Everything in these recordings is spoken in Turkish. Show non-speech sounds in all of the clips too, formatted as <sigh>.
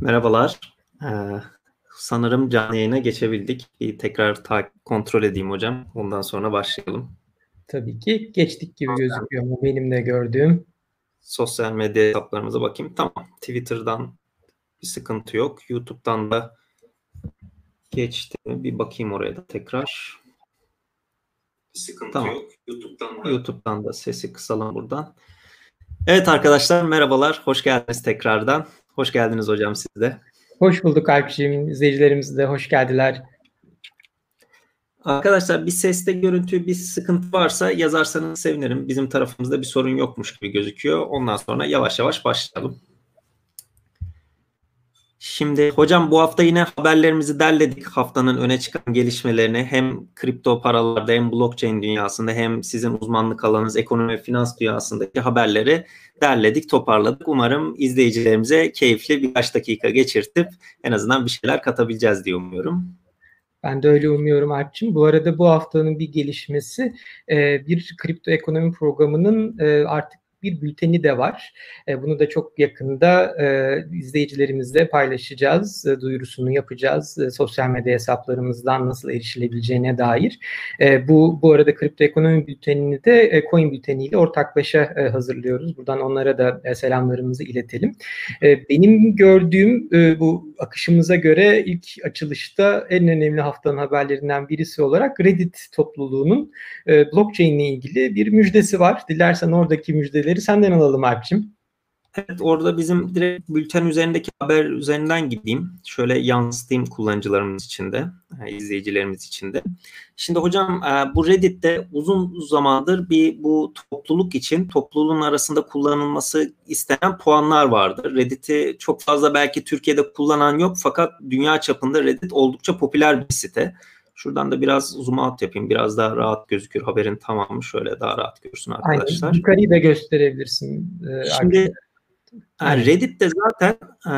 Merhabalar. Ee, sanırım canlı yayına geçebildik. Bir tekrar ta- kontrol edeyim hocam. Ondan sonra başlayalım. Tabii ki geçtik gibi gözüküyor mu benim de gördüğüm. Sosyal medya hesaplarımıza bakayım. Tamam. Twitter'dan bir sıkıntı yok. YouTube'dan da geçti. Bir bakayım oraya da tekrar. Bir sıkıntı tamam. yok. YouTube'dan da. YouTube'dan da sesi kısalım buradan. Evet arkadaşlar merhabalar. Hoş geldiniz tekrardan. Hoş geldiniz hocam siz de. Hoş bulduk Alpçiğim. İzleyicilerimiz de hoş geldiler. Arkadaşlar bir seste görüntü bir sıkıntı varsa yazarsanız sevinirim. Bizim tarafımızda bir sorun yokmuş gibi gözüküyor. Ondan sonra yavaş yavaş başlayalım. Şimdi hocam bu hafta yine haberlerimizi derledik. Haftanın öne çıkan gelişmelerini hem kripto paralarda hem blockchain dünyasında hem sizin uzmanlık alanınız ekonomi ve finans dünyasındaki haberleri derledik, toparladık. Umarım izleyicilerimize keyifli birkaç dakika geçirtip en azından bir şeyler katabileceğiz diye umuyorum. Ben de öyle umuyorum Alp'ciğim. Bu arada bu haftanın bir gelişmesi bir kripto ekonomi programının artık bir bülteni de var. E, bunu da çok yakında e, izleyicilerimizle paylaşacağız. E, duyurusunu yapacağız. E, sosyal medya hesaplarımızdan nasıl erişilebileceğine dair. E, bu bu arada kripto ekonomi bültenini de e, coin bülteniyle ortaklaşa e, hazırlıyoruz. Buradan onlara da e, selamlarımızı iletelim. E, benim gördüğüm e, bu akışımıza göre ilk açılışta en önemli haftanın haberlerinden birisi olarak Reddit topluluğunun e, blockchain ile ilgili bir müjdesi var. Dilersen oradaki müjdeleri bilgileri senden alalım Alp'ciğim. Evet orada bizim direkt bülten üzerindeki haber üzerinden gideyim. Şöyle yansıtayım kullanıcılarımız için de, e, izleyicilerimiz için de. Şimdi hocam e, bu Reddit'te uzun zamandır bir bu topluluk için topluluğun arasında kullanılması istenen puanlar vardı. Reddit'i çok fazla belki Türkiye'de kullanan yok fakat dünya çapında Reddit oldukça popüler bir site. Şuradan da biraz zoom out yapayım. Biraz daha rahat gözükür haberin tamamı. Şöyle daha rahat görsün arkadaşlar. Aynen. Yukarıyı da gösterebilirsin. E, Şimdi yani Reddit'te zaten e,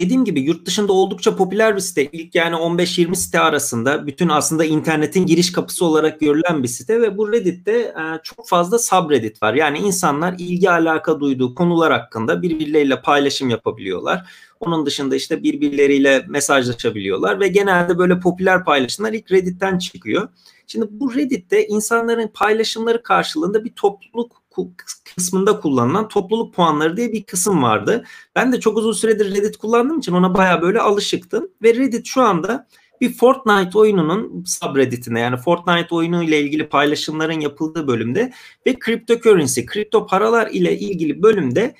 dediğim gibi yurt dışında oldukça popüler bir site. İlk yani 15-20 site arasında bütün aslında internetin giriş kapısı olarak görülen bir site ve bu Reddit'te e, çok fazla subreddit var. Yani insanlar ilgi alaka duyduğu konular hakkında birbirleriyle paylaşım yapabiliyorlar. Onun dışında işte birbirleriyle mesajlaşabiliyorlar ve genelde böyle popüler paylaşımlar ilk Reddit'ten çıkıyor. Şimdi bu Reddit'te insanların paylaşımları karşılığında bir topluluk kısmında kullanılan topluluk puanları diye bir kısım vardı. Ben de çok uzun süredir Reddit kullandığım için ona baya böyle alışıktım. Ve Reddit şu anda bir Fortnite oyununun subredditine yani Fortnite oyunu ile ilgili paylaşımların yapıldığı bölümde ve cryptocurrency, kripto paralar ile ilgili bölümde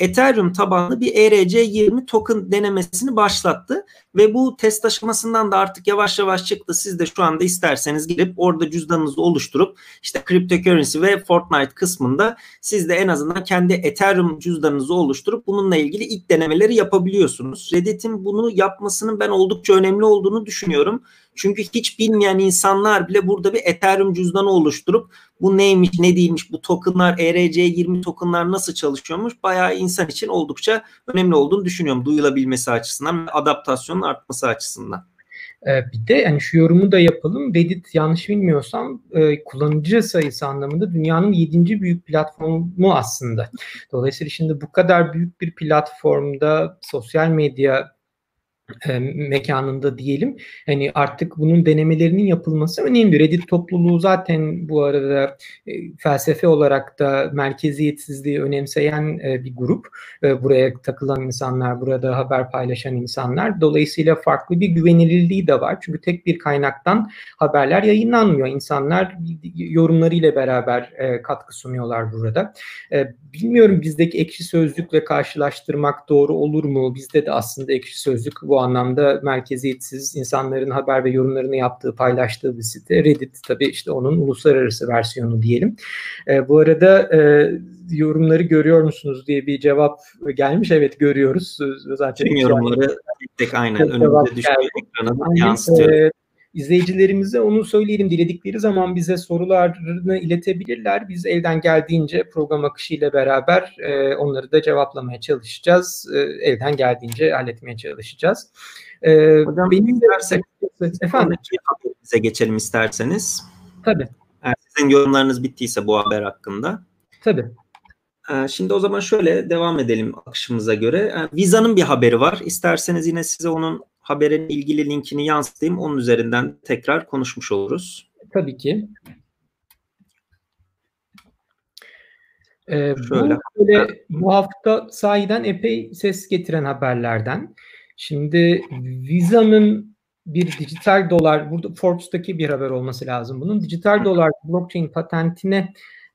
Ethereum tabanlı bir ERC20 token denemesini başlattı ve bu test aşamasından da artık yavaş yavaş çıktı. Siz de şu anda isterseniz girip orada cüzdanınızı oluşturup işte cryptocurrency ve Fortnite kısmında siz de en azından kendi Ethereum cüzdanınızı oluşturup bununla ilgili ilk denemeleri yapabiliyorsunuz. Reddit'in bunu yapmasının ben oldukça önemli olduğunu düşünüyorum. Çünkü hiç bilmeyen insanlar bile burada bir Ethereum cüzdanı oluşturup bu neymiş ne değilmiş bu tokenlar ERC20 tokenlar nasıl çalışıyormuş bayağı insan için oldukça önemli olduğunu düşünüyorum duyulabilmesi açısından adaptasyonun artması açısından. Ee, bir de yani şu yorumu da yapalım. Reddit yanlış bilmiyorsam e, kullanıcı sayısı anlamında dünyanın yedinci büyük platformu aslında. Dolayısıyla şimdi bu kadar büyük bir platformda sosyal medya e, mekanında diyelim. Hani artık bunun denemelerinin yapılması önemli. Reddit topluluğu zaten bu arada e, felsefe olarak da merkeziyetsizliği önemseyen e, bir grup. E, buraya takılan insanlar, burada haber paylaşan insanlar. Dolayısıyla farklı bir güvenilirliği de var. Çünkü tek bir kaynaktan haberler yayınlanmıyor. İnsanlar yorumlarıyla beraber e, katkı sunuyorlar burada. E, bilmiyorum bizdeki ekşi sözlükle karşılaştırmak doğru olur mu? Bizde de aslında ekşi sözlük bu anlamda merkeziyetsiz insanların haber ve yorumlarını yaptığı, paylaştığı bir site. Reddit tabii işte onun uluslararası versiyonu diyelim. E, bu arada e, yorumları görüyor musunuz diye bir cevap gelmiş. Evet görüyoruz. Zaten Tüm yorumları tek aynen önümüzde düşüyor ekrana yansıtıyor. E, İzleyicilerimize onu söyleyelim. Diledikleri zaman bize sorularını iletebilirler. Biz elden geldiğince program akışıyla beraber e, onları da cevaplamaya çalışacağız. E, elden geldiğince halletmeye çalışacağız. E, Hocam benim dersek efendim bize geçelim isterseniz. Tabii. Eğer sizin yorumlarınız bittiyse bu haber hakkında. Tabii. Ee, şimdi o zaman şöyle devam edelim akışımıza göre. Ee, Visa'nın bir haberi var. İsterseniz yine size onun haberin ilgili linkini yansıtayım. Onun üzerinden tekrar konuşmuş oluruz. Tabii ki. Ee, Şöyle. Bu, böyle, bu hafta sahiden epey ses getiren haberlerden. Şimdi Visa'nın bir dijital dolar, burada Forbes'taki bir haber olması lazım. Bunun dijital dolar blockchain patentine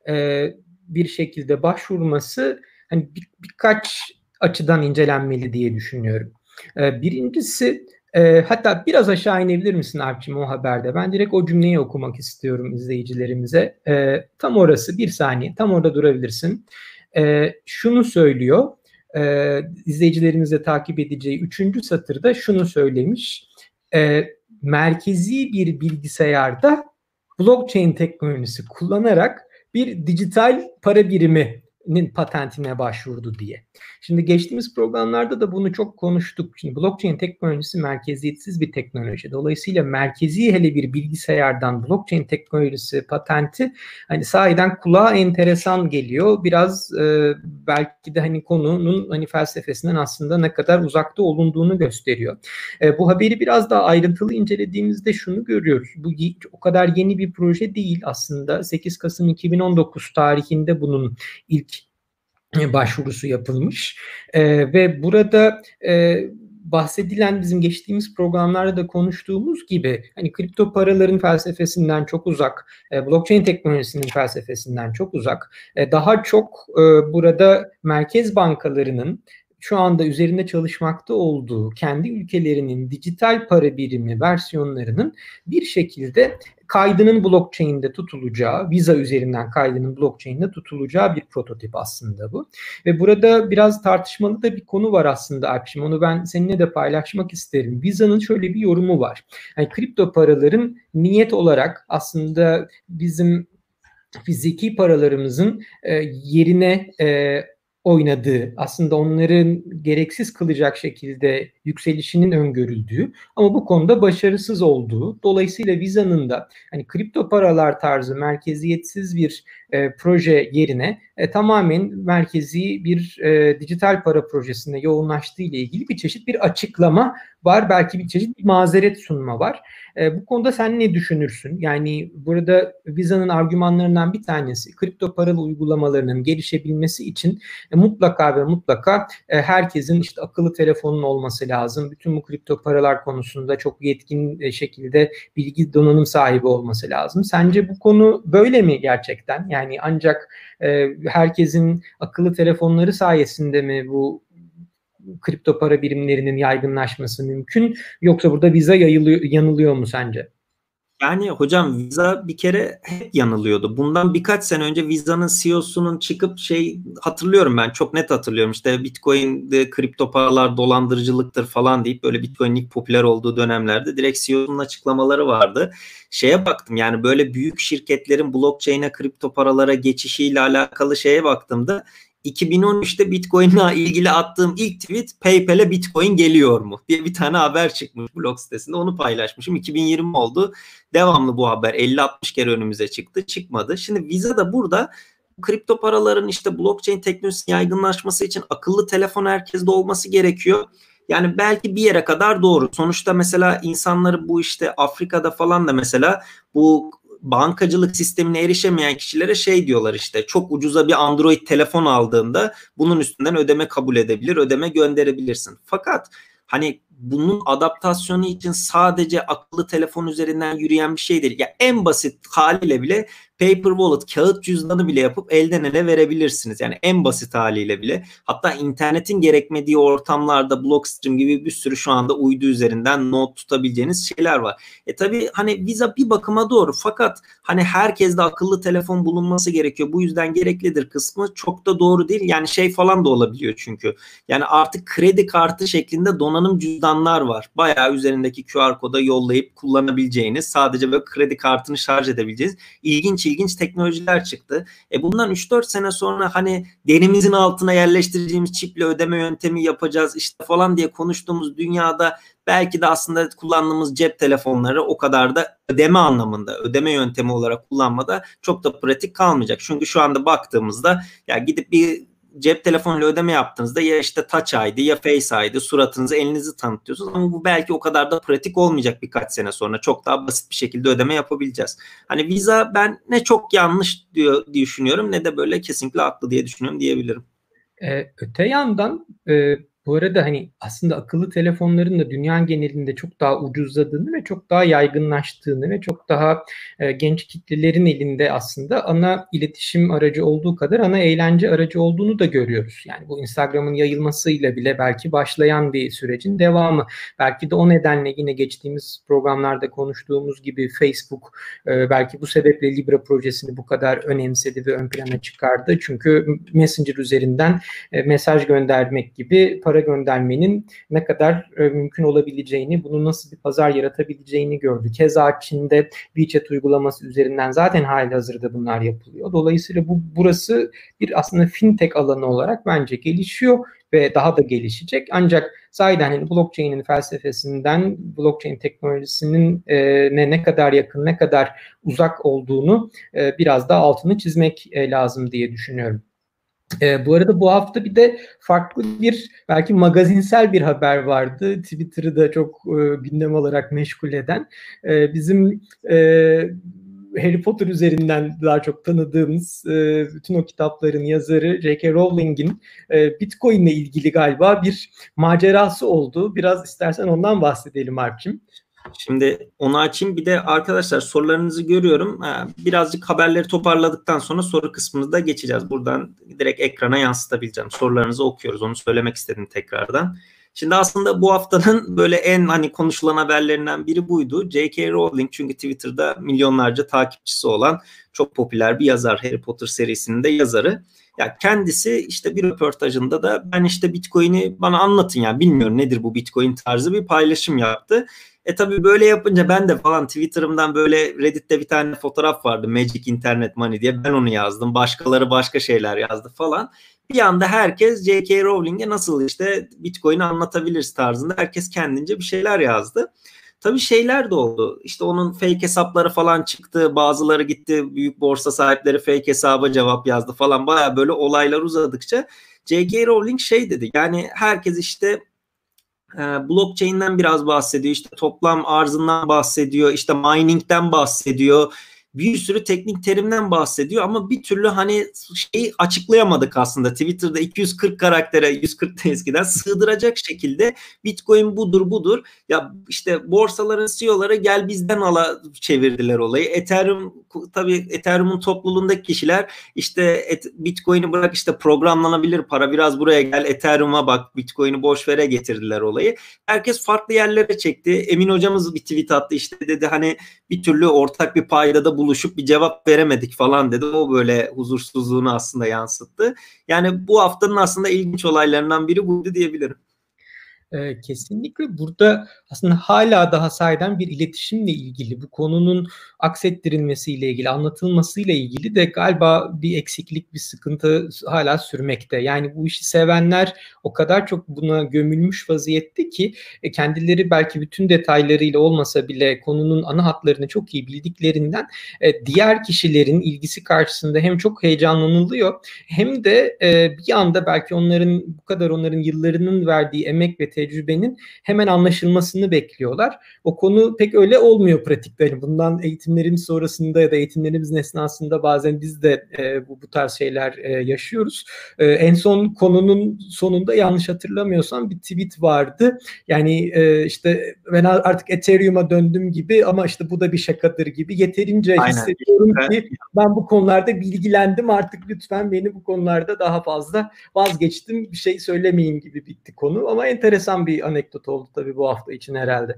e, bir şekilde başvurması hani bir, birkaç açıdan incelenmeli diye düşünüyorum. E, birincisi e, hatta biraz aşağı inebilir misin Alp'cim o haberde? Ben direkt o cümleyi okumak istiyorum izleyicilerimize. E, tam orası bir saniye tam orada durabilirsin. E, şunu söylüyor e, izleyicilerimizle takip edeceği üçüncü satırda şunu söylemiş. Merkezi bir bilgisayarda blockchain teknolojisi kullanarak bir dijital para birimi patentine başvurdu diye. Şimdi geçtiğimiz programlarda da bunu çok konuştuk. Şimdi blockchain teknolojisi merkeziyetsiz bir teknoloji. Dolayısıyla merkezi hele bir bilgisayardan blockchain teknolojisi patenti hani sahiden kulağa enteresan geliyor. Biraz e, belki de hani konunun hani felsefesinden aslında ne kadar uzakta olunduğunu gösteriyor. E, bu haberi biraz daha ayrıntılı incelediğimizde şunu görüyoruz. Bu o kadar yeni bir proje değil aslında. 8 Kasım 2019 tarihinde bunun ilk başvurusu yapılmış. E, ve burada e, bahsedilen bizim geçtiğimiz programlarda da konuştuğumuz gibi hani kripto paraların felsefesinden çok uzak, e, blockchain teknolojisinin felsefesinden çok uzak, e, daha çok e, burada merkez bankalarının şu anda üzerinde çalışmakta olduğu kendi ülkelerinin dijital para birimi versiyonlarının bir şekilde kaydının blockchain'de tutulacağı, Visa üzerinden kaydının blockchain'de tutulacağı bir prototip aslında bu. Ve burada biraz tartışmalı da bir konu var aslında Alpşim. Onu ben seninle de paylaşmak isterim. Visa'nın şöyle bir yorumu var. Yani kripto paraların niyet olarak aslında bizim fiziki paralarımızın e, yerine e, oynadığı, aslında onların gereksiz kılacak şekilde yükselişinin öngörüldüğü ama bu konuda başarısız olduğu. Dolayısıyla Visa'nın da hani kripto paralar tarzı merkeziyetsiz bir e, proje yerine e, tamamen merkezi bir e, dijital para projesinde yoğunlaştığı ile ilgili bir çeşit bir açıklama var. Belki bir çeşit bir mazeret sunma var. E, bu konuda sen ne düşünürsün? Yani burada Visa'nın argümanlarından bir tanesi kripto paralı uygulamalarının gelişebilmesi için e, mutlaka ve mutlaka e, herkesin işte akıllı telefonun olması lazım. Bütün bu kripto paralar konusunda çok yetkin e, şekilde bilgi donanım sahibi olması lazım. Sence bu konu böyle mi gerçekten? Yani ancak e, herkesin akıllı telefonları sayesinde mi bu kripto para birimlerinin yaygınlaşması mümkün yoksa burada viza yayılıyor, yanılıyor mu sence? Yani hocam Visa bir kere hep yanılıyordu. Bundan birkaç sene önce Visa'nın CEO'sunun çıkıp şey hatırlıyorum ben çok net hatırlıyorum. İşte Bitcoin kripto paralar dolandırıcılıktır falan deyip böyle Bitcoin ilk popüler olduğu dönemlerde direkt CEO'nun açıklamaları vardı. Şeye baktım yani böyle büyük şirketlerin blockchain'e kripto paralara geçişiyle alakalı şeye baktığımda 2013'te Bitcoin'le ilgili attığım ilk tweet PayPal'e Bitcoin geliyor mu diye bir tane haber çıkmış blog sitesinde onu paylaşmışım. 2020 oldu. Devamlı bu haber 50-60 kere önümüze çıktı. Çıkmadı. Şimdi Visa da burada kripto paraların işte blockchain teknolojisi yaygınlaşması için akıllı telefon herkeste olması gerekiyor. Yani belki bir yere kadar doğru. Sonuçta mesela insanları bu işte Afrika'da falan da mesela bu bankacılık sistemine erişemeyen kişilere şey diyorlar işte çok ucuza bir Android telefon aldığında bunun üstünden ödeme kabul edebilir, ödeme gönderebilirsin. Fakat hani bunun adaptasyonu için sadece akıllı telefon üzerinden yürüyen bir şey değil. Ya en basit haliyle bile paper wallet, kağıt cüzdanı bile yapıp elden ele verebilirsiniz. Yani en basit haliyle bile. Hatta internetin gerekmediği ortamlarda Blockstream gibi bir sürü şu anda uydu üzerinden not tutabileceğiniz şeyler var. E tabi hani Visa bir bakıma doğru fakat hani herkeste akıllı telefon bulunması gerekiyor. Bu yüzden gereklidir kısmı çok da doğru değil. Yani şey falan da olabiliyor çünkü. Yani artık kredi kartı şeklinde donanım cüzdanı cüzdanlar var. Bayağı üzerindeki QR koda yollayıp kullanabileceğiniz, sadece böyle kredi kartını şarj edebileceğiniz ilginç ilginç teknolojiler çıktı. E bundan 3-4 sene sonra hani denimizin altına yerleştireceğimiz çiple ödeme yöntemi yapacağız işte falan diye konuştuğumuz dünyada belki de aslında kullandığımız cep telefonları o kadar da ödeme anlamında, ödeme yöntemi olarak kullanmada çok da pratik kalmayacak. Çünkü şu anda baktığımızda ya gidip bir cep telefonuyla ödeme yaptığınızda ya işte Touch ID ya Face ID suratınızı elinizi tanıtıyorsunuz ama bu belki o kadar da pratik olmayacak birkaç sene sonra çok daha basit bir şekilde ödeme yapabileceğiz. Hani Visa ben ne çok yanlış diyor diye düşünüyorum ne de böyle kesinlikle haklı diye düşünüyorum diyebilirim. Ee, öte yandan e, bu arada hani aslında akıllı telefonların da dünya genelinde çok daha ucuzladığını ve çok daha yaygınlaştığını ve çok daha e, genç kitlelerin elinde aslında ana iletişim aracı olduğu kadar ana eğlence aracı olduğunu da görüyoruz. Yani bu Instagram'ın yayılmasıyla bile belki başlayan bir sürecin devamı. Belki de o nedenle yine geçtiğimiz programlarda konuştuğumuz gibi Facebook e, belki bu sebeple Libra projesini bu kadar önemsedi ve ön plana çıkardı. Çünkü Messenger üzerinden e, mesaj göndermek gibi para para göndermenin ne kadar e, mümkün olabileceğini, bunu nasıl bir pazar yaratabileceğini gördü. Keza Çin'de WeChat uygulaması üzerinden zaten hali hazırda bunlar yapılıyor. Dolayısıyla bu burası bir aslında fintech alanı olarak bence gelişiyor ve daha da gelişecek. Ancak sahiden hani blockchain'in felsefesinden blockchain teknolojisinin e, ne ne kadar yakın, ne kadar uzak olduğunu e, biraz daha altını çizmek e, lazım diye düşünüyorum. E, bu arada bu hafta bir de farklı bir belki magazinsel bir haber vardı. Twitter'ı da çok e, gündem olarak meşgul eden. E, bizim e, Harry Potter üzerinden daha çok tanıdığımız e, bütün o kitapların yazarı J.K. Rowling'in e, Bitcoin ile ilgili galiba bir macerası oldu. Biraz istersen ondan bahsedelim Alp'ciğim. Şimdi onu açayım. Bir de arkadaşlar sorularınızı görüyorum. Birazcık haberleri toparladıktan sonra soru kısmını da geçeceğiz. Buradan direkt ekrana yansıtabileceğim. Sorularınızı okuyoruz. Onu söylemek istedim tekrardan. Şimdi aslında bu haftanın böyle en hani konuşulan haberlerinden biri buydu. J.K. Rowling çünkü Twitter'da milyonlarca takipçisi olan çok popüler bir yazar. Harry Potter serisinin de yazarı. Ya kendisi işte bir röportajında da ben işte Bitcoin'i bana anlatın ya bilmiyorum nedir bu Bitcoin tarzı bir paylaşım yaptı. E tabii böyle yapınca ben de falan Twitter'ımdan böyle Reddit'te bir tane fotoğraf vardı Magic Internet Money diye ben onu yazdım. Başkaları başka şeyler yazdı falan. Bir anda herkes J.K. Rowling'e nasıl işte Bitcoin'i anlatabiliriz tarzında herkes kendince bir şeyler yazdı. Tabii şeyler de oldu. İşte onun fake hesapları falan çıktı. Bazıları gitti büyük borsa sahipleri fake hesaba cevap yazdı falan. Baya böyle olaylar uzadıkça J.K. Rowling şey dedi. Yani herkes işte e, blockchain'den biraz bahsediyor. İşte toplam arzından bahsediyor. İşte mining'den bahsediyor bir sürü teknik terimden bahsediyor ama bir türlü hani şeyi açıklayamadık aslında. Twitter'da 240 karaktere 140 eskiden sığdıracak şekilde Bitcoin budur budur. Ya işte borsaların CEO'ları gel bizden ala çevirdiler olayı. Ethereum tabii Ethereum'un topluluğundaki kişiler işte Bitcoin'i bırak işte programlanabilir para biraz buraya gel Ethereum'a bak Bitcoin'i boş vere getirdiler olayı. Herkes farklı yerlere çekti. Emin hocamız bir tweet attı işte dedi hani bir türlü ortak bir paydada buluşup bir cevap veremedik falan dedi. O böyle huzursuzluğunu aslında yansıttı. Yani bu haftanın aslında ilginç olaylarından biri buydu diyebilirim. E, kesinlikle burada aslında hala daha sayeden bir iletişimle ilgili bu konunun aksettirilmesiyle ilgili anlatılmasıyla ilgili de galiba bir eksiklik bir sıkıntı hala sürmekte. Yani bu işi sevenler o kadar çok buna gömülmüş vaziyette ki e, kendileri belki bütün detaylarıyla olmasa bile konunun ana hatlarını çok iyi bildiklerinden e, diğer kişilerin ilgisi karşısında hem çok heyecanlanılıyor hem de e, bir anda belki onların bu kadar onların yıllarının verdiği emek ve tecrübenin hemen anlaşılmasını bekliyorlar. O konu pek öyle olmuyor pratikte. Yani bundan eğitimlerimiz sonrasında ya da eğitimlerimizin esnasında bazen biz de e, bu, bu tarz şeyler e, yaşıyoruz. E, en son konunun sonunda yanlış hatırlamıyorsam bir tweet vardı. Yani e, işte ben artık Ethereum'a döndüm gibi ama işte bu da bir şakadır gibi yeterince Aynen. hissediyorum ki ben bu konularda bilgilendim artık lütfen beni bu konularda daha fazla vazgeçtim bir şey söylemeyeyim gibi bitti konu ama enteresan enteresan bir anekdot oldu tabii bu hafta için herhalde.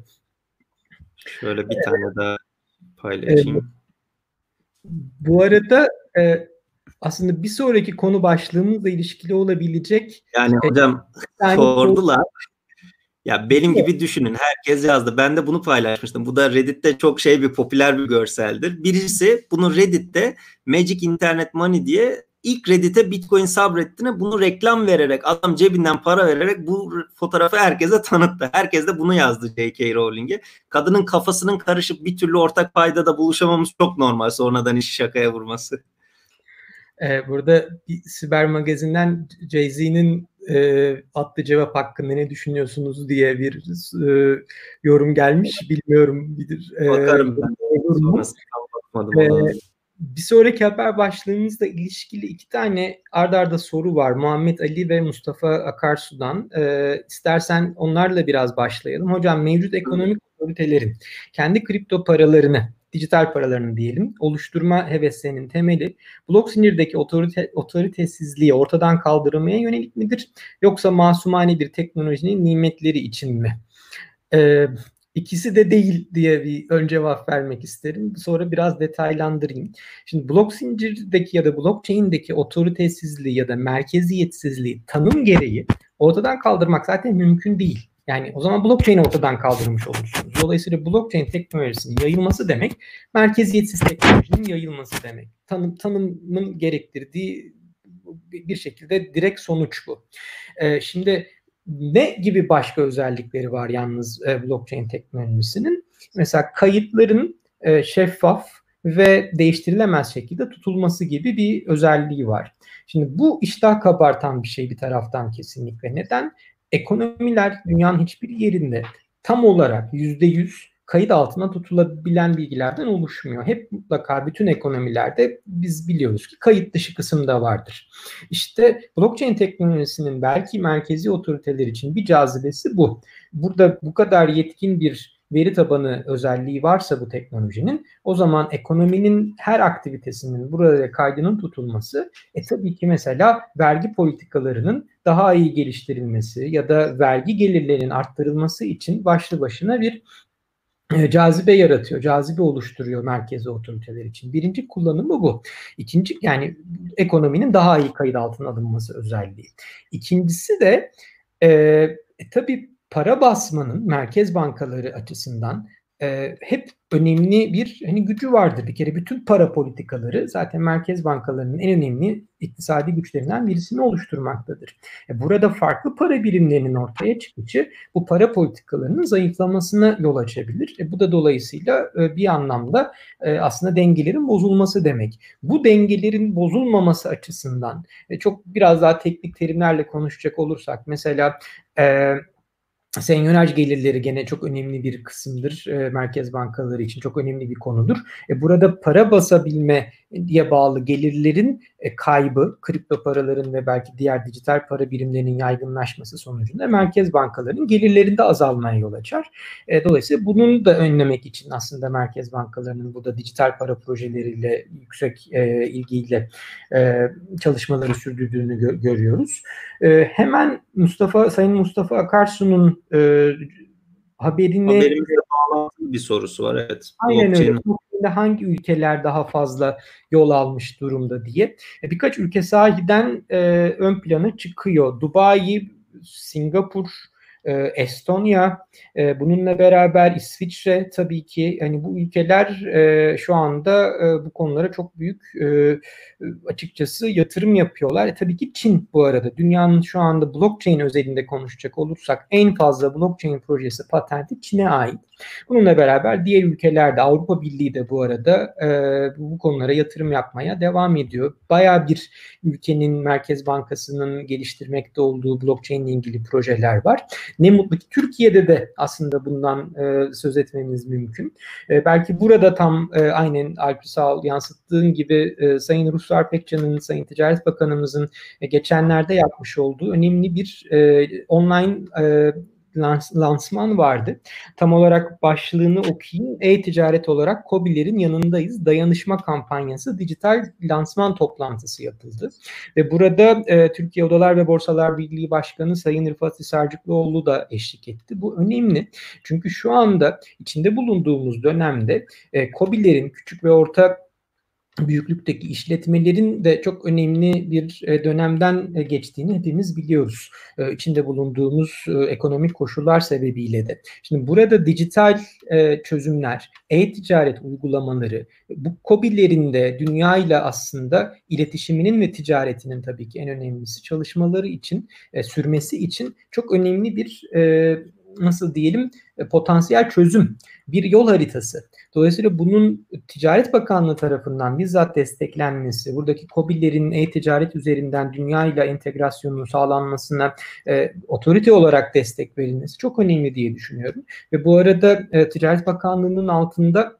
Şöyle bir tane daha paylaşayım. bu arada e, aslında bir sonraki konu başlığımızla ilişkili olabilecek yani e, hocam sordular. Ya benim gibi düşünün. Herkes yazdı. Ben de bunu paylaşmıştım. Bu da Reddit'te çok şey bir popüler bir görseldir. Birisi bunu Reddit'te Magic Internet Money diye ilk Reddit'e Bitcoin sabrettiğine bunu reklam vererek adam cebinden para vererek bu fotoğrafı herkese tanıttı. Herkes de bunu yazdı J.K. Rowling'e. Kadının kafasının karışıp bir türlü ortak paydada buluşamamız çok normal sonradan işi şakaya vurması. Ee, burada bir siber magazinden Jay-Z'nin e, atlı cevap hakkında ne düşünüyorsunuz diye bir e, yorum gelmiş. Bilmiyorum. Bir, e, Bakarım ben. Sonrası e, bir sonraki haber başlığımızla ilişkili iki tane ardarda arda soru var. Muhammed Ali ve Mustafa Akarsu'dan. Ee, istersen onlarla biraz başlayalım. Hocam mevcut ekonomik otoritelerin kendi kripto paralarını dijital paralarını diyelim oluşturma heveslerinin temeli blok zincirdeki otorite, otoritesizliği ortadan kaldırmaya yönelik midir? Yoksa masumane bir teknolojinin nimetleri için mi? Ee, İkisi de değil diye bir ön cevap vermek isterim. Sonra biraz detaylandırayım. Şimdi blok zincirdeki ya da blockchain'deki otoritesizliği ya da merkeziyetsizliği tanım gereği ortadan kaldırmak zaten mümkün değil. Yani o zaman blockchain'i ortadan kaldırmış olursunuz. Dolayısıyla blockchain teknolojisinin yayılması demek merkeziyetsiz teknolojinin yayılması demek. Tanım, tanımın gerektirdiği bir şekilde direkt sonuç bu. Ee, şimdi ne gibi başka özellikleri var yalnız e, blockchain teknolojisinin? Mesela kayıtların e, şeffaf ve değiştirilemez şekilde tutulması gibi bir özelliği var. Şimdi bu iştah kabartan bir şey bir taraftan kesinlikle. Neden? Ekonomiler dünyanın hiçbir yerinde tam olarak yüzde yüz kayıt altına tutulabilen bilgilerden oluşmuyor. Hep mutlaka bütün ekonomilerde biz biliyoruz ki kayıt dışı kısımda vardır. İşte blockchain teknolojisinin belki merkezi otoriteler için bir cazibesi bu. Burada bu kadar yetkin bir veri tabanı özelliği varsa bu teknolojinin o zaman ekonominin her aktivitesinin burada kaydının tutulması e tabii ki mesela vergi politikalarının daha iyi geliştirilmesi ya da vergi gelirlerinin arttırılması için başlı başına bir cazibe yaratıyor, cazibe oluşturuyor merkezi otoriteler için. Birinci kullanımı bu. İkinci yani ekonominin daha iyi kayıt altına alınması özelliği. İkincisi de e, e, tabii para basmanın merkez bankaları açısından e, hep önemli bir hani gücü vardır. Bir kere bütün para politikaları zaten merkez bankalarının en önemli iktisadi güçlerinden birisini oluşturmaktadır. E, burada farklı para birimlerinin ortaya çıkışı bu para politikalarının zayıflamasına yol açabilir. E, bu da dolayısıyla e, bir anlamda e, aslında dengelerin bozulması demek. Bu dengelerin bozulmaması açısından e, çok biraz daha teknik terimlerle konuşacak olursak mesela e, Senyonaj gelirleri gene çok önemli bir kısımdır. E, merkez bankaları için çok önemli bir konudur. E, burada para basabilme diye bağlı gelirlerin e, kaybı, kripto paraların ve belki diğer dijital para birimlerinin yaygınlaşması sonucunda merkez bankalarının gelirlerinde azalmaya yol açar. E, dolayısıyla bunun da önlemek için aslında merkez bankalarının burada dijital para projeleriyle yüksek e, ilgiyle e, çalışmaları sürdürdüğünü gö- görüyoruz. E, hemen Mustafa Sayın Mustafa Akarsu'nun e, Haberimizle bağlantılı bir sorusu var evet. Aynen öyle hangi ülkeler daha fazla yol almış durumda diye. E, birkaç ülke sahiden e, ön plana çıkıyor. Dubai, Singapur, e, Estonya, e, bununla beraber İsviçre tabii ki hani bu ülkeler e, şu anda bu konulara çok büyük açıkçası yatırım yapıyorlar. E, tabii ki Çin bu arada dünyanın şu anda blockchain özelinde konuşacak olursak en fazla blockchain projesi patenti Çin'e ait. Bununla beraber diğer ülkelerde Avrupa Birliği de bu arada bu konulara yatırım yapmaya devam ediyor. Baya bir ülkenin Merkez Bankası'nın geliştirmekte olduğu blockchain ile ilgili projeler var. Ne mutlu ki Türkiye'de de aslında bundan e, söz etmemiz mümkün. E, belki burada tam e, aynen Alp'i sağ yansıttığın gibi e, Sayın Ruslar Pekcan'ın, Sayın Ticaret Bakanımızın e, geçenlerde yapmış olduğu önemli bir e, online e, lansman vardı. Tam olarak başlığını okuyayım. E-ticaret olarak COBİ'lerin yanındayız. Dayanışma kampanyası dijital lansman toplantısı yapıldı. Ve burada e, Türkiye Odalar ve Borsalar Birliği Başkanı Sayın Rıfat Sarcıklıoğlu da eşlik etti. Bu önemli. Çünkü şu anda içinde bulunduğumuz dönemde e, COBİ'lerin küçük ve orta büyüklükteki işletmelerin de çok önemli bir e, dönemden e, geçtiğini hepimiz biliyoruz. E, içinde bulunduğumuz ekonomik koşullar sebebiyle de. Şimdi burada dijital çözümler, e-ticaret uygulamaları, bu COBİ'lerin de dünyayla aslında iletişiminin ve ticaretinin tabii ki en önemlisi çalışmaları için, sürmesi için çok önemli bir nasıl diyelim potansiyel çözüm, bir yol haritası. Dolayısıyla bunun Ticaret Bakanlığı tarafından bizzat desteklenmesi, buradaki COBİ'lerin e-ticaret üzerinden dünya ile entegrasyonunun sağlanmasına e, otorite olarak destek verilmesi çok önemli diye düşünüyorum. Ve bu arada e, Ticaret Bakanlığı'nın altında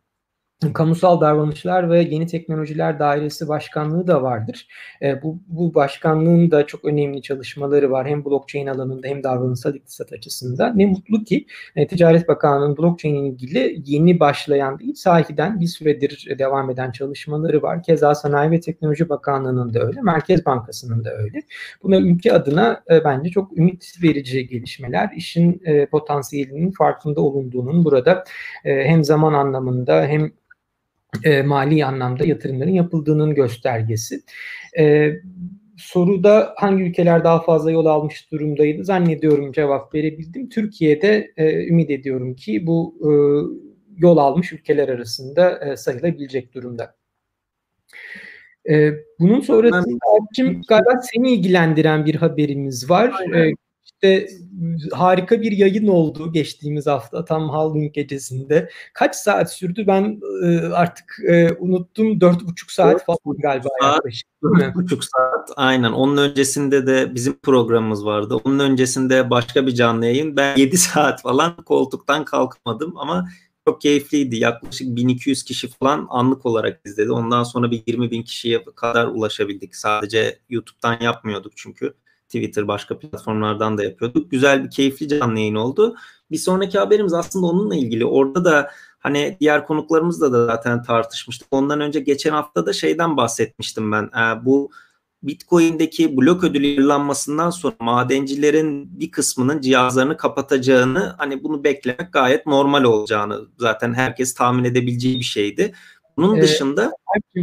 Kamusal Davranışlar ve Yeni Teknolojiler Dairesi Başkanlığı da vardır. E, bu, bu başkanlığın da çok önemli çalışmaları var. Hem blockchain alanında hem davranışsal iktisat açısından. Ne mutlu ki e, Ticaret Bakanlığı'nın blockchain ilgili yeni başlayan değil, sahiden bir süredir devam eden çalışmaları var. Keza Sanayi ve Teknoloji Bakanlığı'nın da öyle, Merkez Bankası'nın da öyle. Buna ülke adına e, bence çok ümit verici gelişmeler. İşin e, potansiyelinin farkında olunduğunun burada e, hem zaman anlamında hem e, mali anlamda yatırımların yapıldığının göstergesi. E, soruda hangi ülkeler daha fazla yol almış durumdaydı zannediyorum cevap verebildim. Türkiye'de e, ümit ediyorum ki bu e, yol almış ülkeler arasında e, sayılabilecek durumda. E, bunun sonrasında kim galiba seni ilgilendiren bir haberimiz var. Aynen. E, işte harika bir yayın oldu geçtiğimiz hafta tam Halloween gecesinde. Kaç saat sürdü ben e, artık e, unuttum. Dört buçuk saat falan galiba saat, yaklaşık. Dört buçuk saat aynen. Onun öncesinde de bizim programımız vardı. Onun öncesinde başka bir canlı yayın. Ben yedi <laughs> saat falan koltuktan kalkmadım ama çok keyifliydi. Yaklaşık 1200 kişi falan anlık olarak izledi. Ondan sonra bir 20 bin kişiye kadar ulaşabildik. Sadece YouTube'dan yapmıyorduk çünkü. Twitter başka platformlardan da yapıyorduk. Güzel bir keyifli canlı yayın oldu. Bir sonraki haberimiz aslında onunla ilgili. Orada da hani diğer konuklarımızla da zaten tartışmıştık. Ondan önce geçen hafta da şeyden bahsetmiştim ben. Ee, bu Bitcoin'deki blok ödülü yıllanmasından sonra madencilerin bir kısmının cihazlarını kapatacağını hani bunu beklemek gayet normal olacağını zaten herkes tahmin edebileceği bir şeydi. Bunun ee, dışında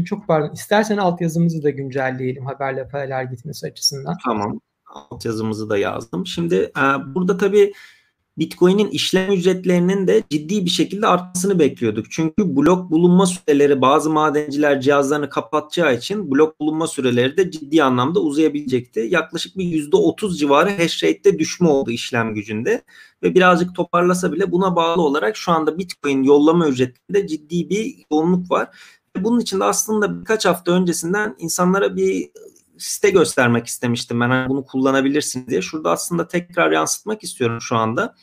çok pardon. İstersen altyazımızı da güncelleyelim haberle paralel gitmesi açısından. Tamam altyazımızı da yazdım. Şimdi e, burada tabii Bitcoin'in işlem ücretlerinin de ciddi bir şekilde artmasını bekliyorduk. Çünkü blok bulunma süreleri bazı madenciler cihazlarını kapatacağı için blok bulunma süreleri de ciddi anlamda uzayabilecekti. Yaklaşık bir %30 civarı hash rate'de düşme oldu işlem gücünde ve birazcık toparlasa bile buna bağlı olarak şu anda Bitcoin yollama ücretinde ciddi bir yoğunluk var. Bunun için de aslında birkaç hafta öncesinden insanlara bir site göstermek istemiştim ben hani bunu kullanabilirsin diye. Şurada aslında tekrar yansıtmak istiyorum şu anda.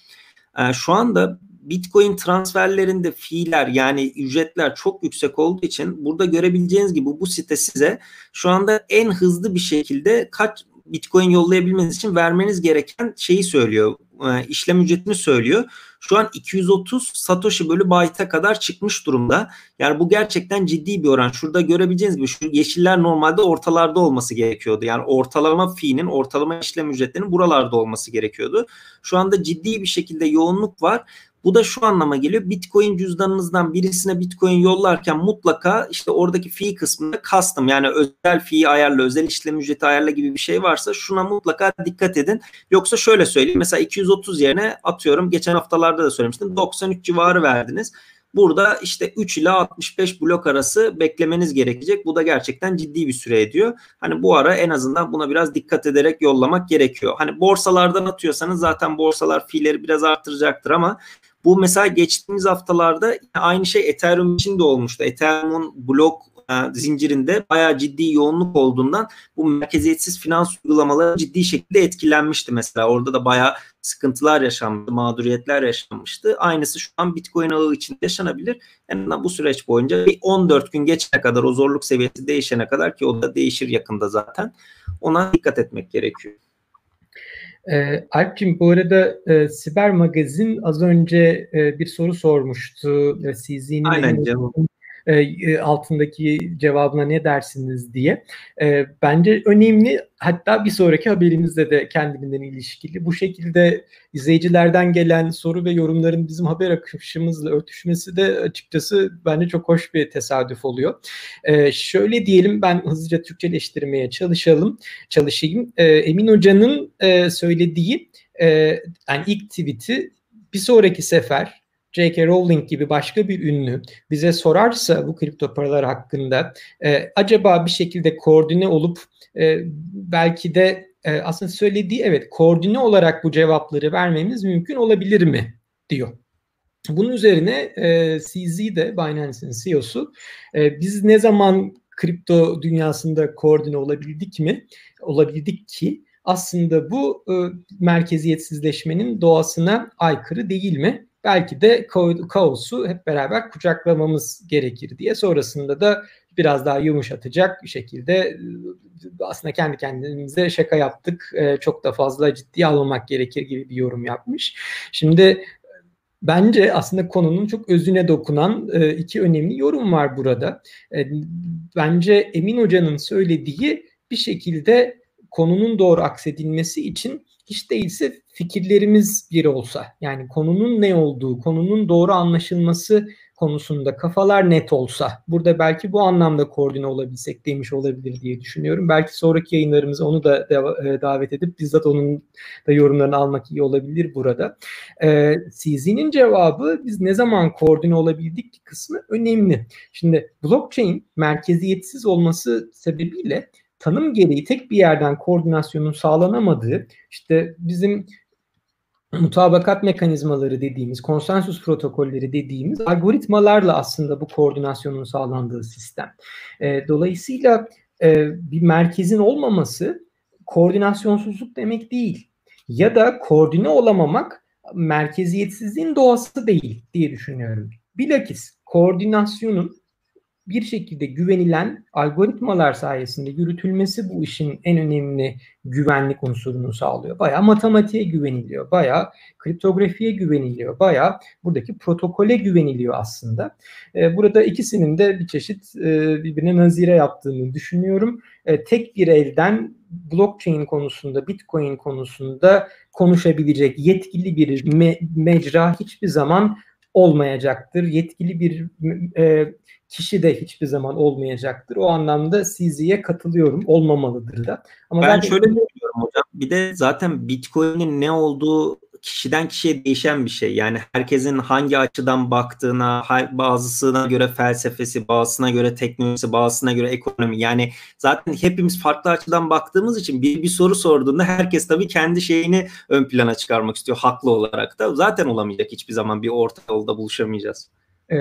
Ee, şu anda Bitcoin transferlerinde fiiller yani ücretler çok yüksek olduğu için burada görebileceğiniz gibi bu site size şu anda en hızlı bir şekilde kaç Bitcoin yollayabilmeniz için vermeniz gereken şeyi söylüyor. E, işlem ücretini söylüyor. Şu an 230 Satoshi bölü byte'a kadar çıkmış durumda. Yani bu gerçekten ciddi bir oran. Şurada görebileceğiniz gibi şu yeşiller normalde ortalarda olması gerekiyordu. Yani ortalama fiinin, ortalama işlem ücretlerinin buralarda olması gerekiyordu. Şu anda ciddi bir şekilde yoğunluk var. Bu da şu anlama geliyor. Bitcoin cüzdanınızdan birisine Bitcoin yollarken mutlaka işte oradaki fee kısmında custom yani özel fee ayarla, özel işlem ücreti ayarla gibi bir şey varsa şuna mutlaka dikkat edin. Yoksa şöyle söyleyeyim. Mesela 230 yerine atıyorum geçen haftalarda da söylemiştim. 93 civarı verdiniz. Burada işte 3 ile 65 blok arası beklemeniz gerekecek. Bu da gerçekten ciddi bir süre ediyor. Hani bu ara en azından buna biraz dikkat ederek yollamak gerekiyor. Hani borsalardan atıyorsanız zaten borsalar fiilleri biraz arttıracaktır ama bu mesela geçtiğimiz haftalarda aynı şey Ethereum için de olmuştu. Ethereum'un blok e, zincirinde bayağı ciddi yoğunluk olduğundan bu merkeziyetsiz finans uygulamaları ciddi şekilde etkilenmişti mesela. Orada da bayağı sıkıntılar yaşanmıştı, mağduriyetler yaşanmıştı. Aynısı şu an Bitcoin ağı için yaşanabilir. En bu süreç boyunca bir 14 gün geçene kadar o zorluk seviyesi değişene kadar ki o da değişir yakında zaten. Ona dikkat etmek gerekiyor. E, Alp'cim bu arada e, Siber Magazin az önce e, bir soru sormuştu. E, CZ'nin e, e, altındaki cevabına ne dersiniz diye. E, bence önemli hatta bir sonraki haberimizde de kendinden ilişkili. Bu şekilde izleyicilerden gelen soru ve yorumların bizim haber akışımızla örtüşmesi de açıkçası bence çok hoş bir tesadüf oluyor. E, şöyle diyelim ben hızlıca Türkçeleştirmeye çalışalım, çalışayım. E, Emin Hoca'nın e, söylediği e, yani ilk tweet'i bir sonraki sefer J.K. Rowling gibi başka bir ünlü bize sorarsa bu kripto paralar hakkında e, acaba bir şekilde koordine olup e, belki de e, aslında söylediği evet koordine olarak bu cevapları vermemiz mümkün olabilir mi diyor. Bunun üzerine e, CZ de Binance'in CEO'su e, biz ne zaman kripto dünyasında koordine olabildik mi? Olabildik ki aslında bu e, merkeziyetsizleşmenin doğasına aykırı değil mi? Belki de kaosu hep beraber kucaklamamız gerekir diye sonrasında da biraz daha yumuşatacak bir şekilde aslında kendi kendimize şaka yaptık çok da fazla ciddiye almamak gerekir gibi bir yorum yapmış. Şimdi bence aslında konunun çok özüne dokunan iki önemli yorum var burada. Bence Emin Hoca'nın söylediği bir şekilde konunun doğru aksedilmesi için hiç değilse fikirlerimiz bir olsa yani konunun ne olduğu, konunun doğru anlaşılması konusunda kafalar net olsa burada belki bu anlamda koordine olabilsek demiş olabilir diye düşünüyorum. Belki sonraki yayınlarımızı onu da e, davet edip bizzat onun da yorumlarını almak iyi olabilir burada. Ee, CZ'nin cevabı biz ne zaman koordine olabildik kısmı önemli. Şimdi blockchain merkeziyetsiz olması sebebiyle tanım gereği tek bir yerden koordinasyonun sağlanamadığı işte bizim mutabakat mekanizmaları dediğimiz, konsensus protokolleri dediğimiz algoritmalarla aslında bu koordinasyonun sağlandığı sistem. E, dolayısıyla e, bir merkezin olmaması koordinasyonsuzluk demek değil. Ya da koordine olamamak merkeziyetsizliğin doğası değil diye düşünüyorum. Bilakis koordinasyonun bir şekilde güvenilen algoritmalar sayesinde yürütülmesi bu işin en önemli güvenlik unsurunu sağlıyor. Bayağı matematiğe güveniliyor, bayağı kriptografiye güveniliyor, bayağı buradaki protokole güveniliyor aslında. Ee, burada ikisinin de bir çeşit e, birbirine nazire yaptığını düşünüyorum. E, tek bir elden blockchain konusunda, bitcoin konusunda konuşabilecek yetkili bir me- mecra hiçbir zaman olmayacaktır. Yetkili bir e, kişi de hiçbir zaman olmayacaktır. O anlamda CZ'ye katılıyorum. Olmamalıdır da. Ama ben, ben şöyle diyorum hocam. Bir de zaten Bitcoin'in ne olduğu kişiden kişiye değişen bir şey. Yani herkesin hangi açıdan baktığına, bazısına göre felsefesi, bazısına göre teknolojisi, bazısına göre ekonomi. Yani zaten hepimiz farklı açıdan baktığımız için bir, bir soru sorduğunda herkes tabii kendi şeyini ön plana çıkarmak istiyor haklı olarak da. Zaten olamayacak hiçbir zaman bir orta yolda buluşamayacağız. E,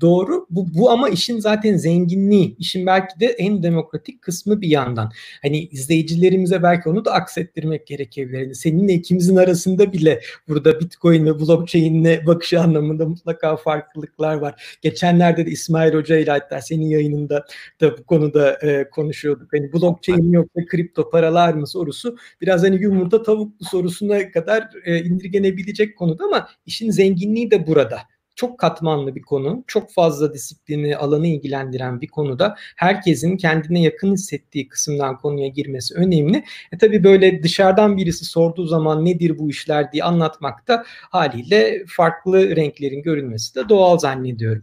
doğru. Bu, bu ama işin zaten zenginliği. İşin belki de en demokratik kısmı bir yandan. Hani izleyicilerimize belki onu da aksettirmek gerekebilir. Yani seninle ikimizin arasında bile burada Bitcoin ve blockchain'le bakış anlamında mutlaka farklılıklar var. Geçenlerde de İsmail Hoca ile hatta senin yayınında da bu konuda e, konuşuyorduk. Hani blockchain yoksa kripto paralar mı sorusu biraz hani yumurta tavuk sorusuna kadar e, indirgenebilecek konuda ama işin zenginliği de burada çok katmanlı bir konu. Çok fazla disiplini, alanı ilgilendiren bir konuda herkesin kendine yakın hissettiği kısımdan konuya girmesi önemli. E tabii böyle dışarıdan birisi sorduğu zaman nedir bu işler diye anlatmakta haliyle farklı renklerin görünmesi de doğal zannediyorum.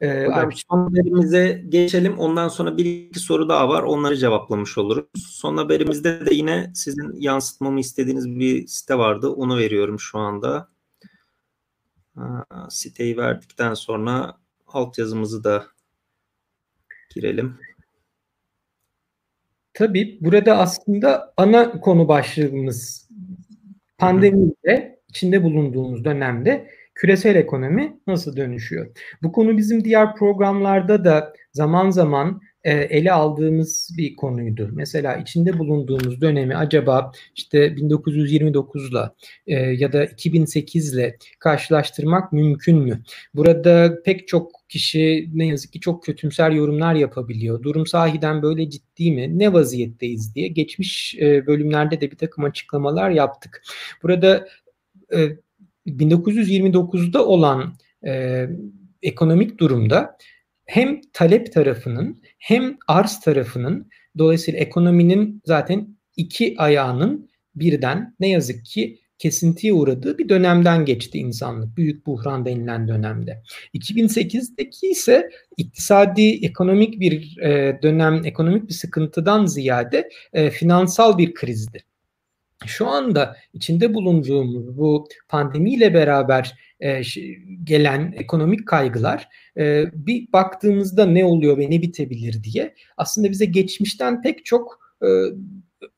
Ee, Hocam, son haberimize geçelim. Ondan sonra bir iki soru daha var. Onları cevaplamış oluruz. Son haberimizde de yine sizin yansıtmamı istediğiniz bir site vardı. Onu veriyorum şu anda siteyi verdikten sonra altyazımızı da girelim. Tabii burada aslında ana konu başlığımız pandemiyle içinde bulunduğumuz dönemde küresel ekonomi nasıl dönüşüyor? Bu konu bizim diğer programlarda da zaman zaman e, ele aldığımız bir konuydu. Mesela içinde bulunduğumuz dönemi acaba işte 1929'la e, ya da 2008'le karşılaştırmak mümkün mü? Burada pek çok kişi ne yazık ki çok kötümser yorumlar yapabiliyor. Durum sahiden böyle ciddi mi? Ne vaziyetteyiz diye geçmiş e, bölümlerde de bir takım açıklamalar yaptık. Burada 1929'da olan ekonomik durumda hem talep tarafının hem arz tarafının dolayısıyla ekonominin zaten iki ayağının birden ne yazık ki kesintiye uğradığı bir dönemden geçti insanlık. Büyük buhran denilen dönemde. 2008'deki ise iktisadi ekonomik bir e, dönem, ekonomik bir sıkıntıdan ziyade e, finansal bir krizdi. Şu anda içinde bulunduğumuz bu pandemiyle beraber e, gelen ekonomik kaygılar e, bir baktığımızda ne oluyor ve ne bitebilir diye aslında bize geçmişten pek çok e,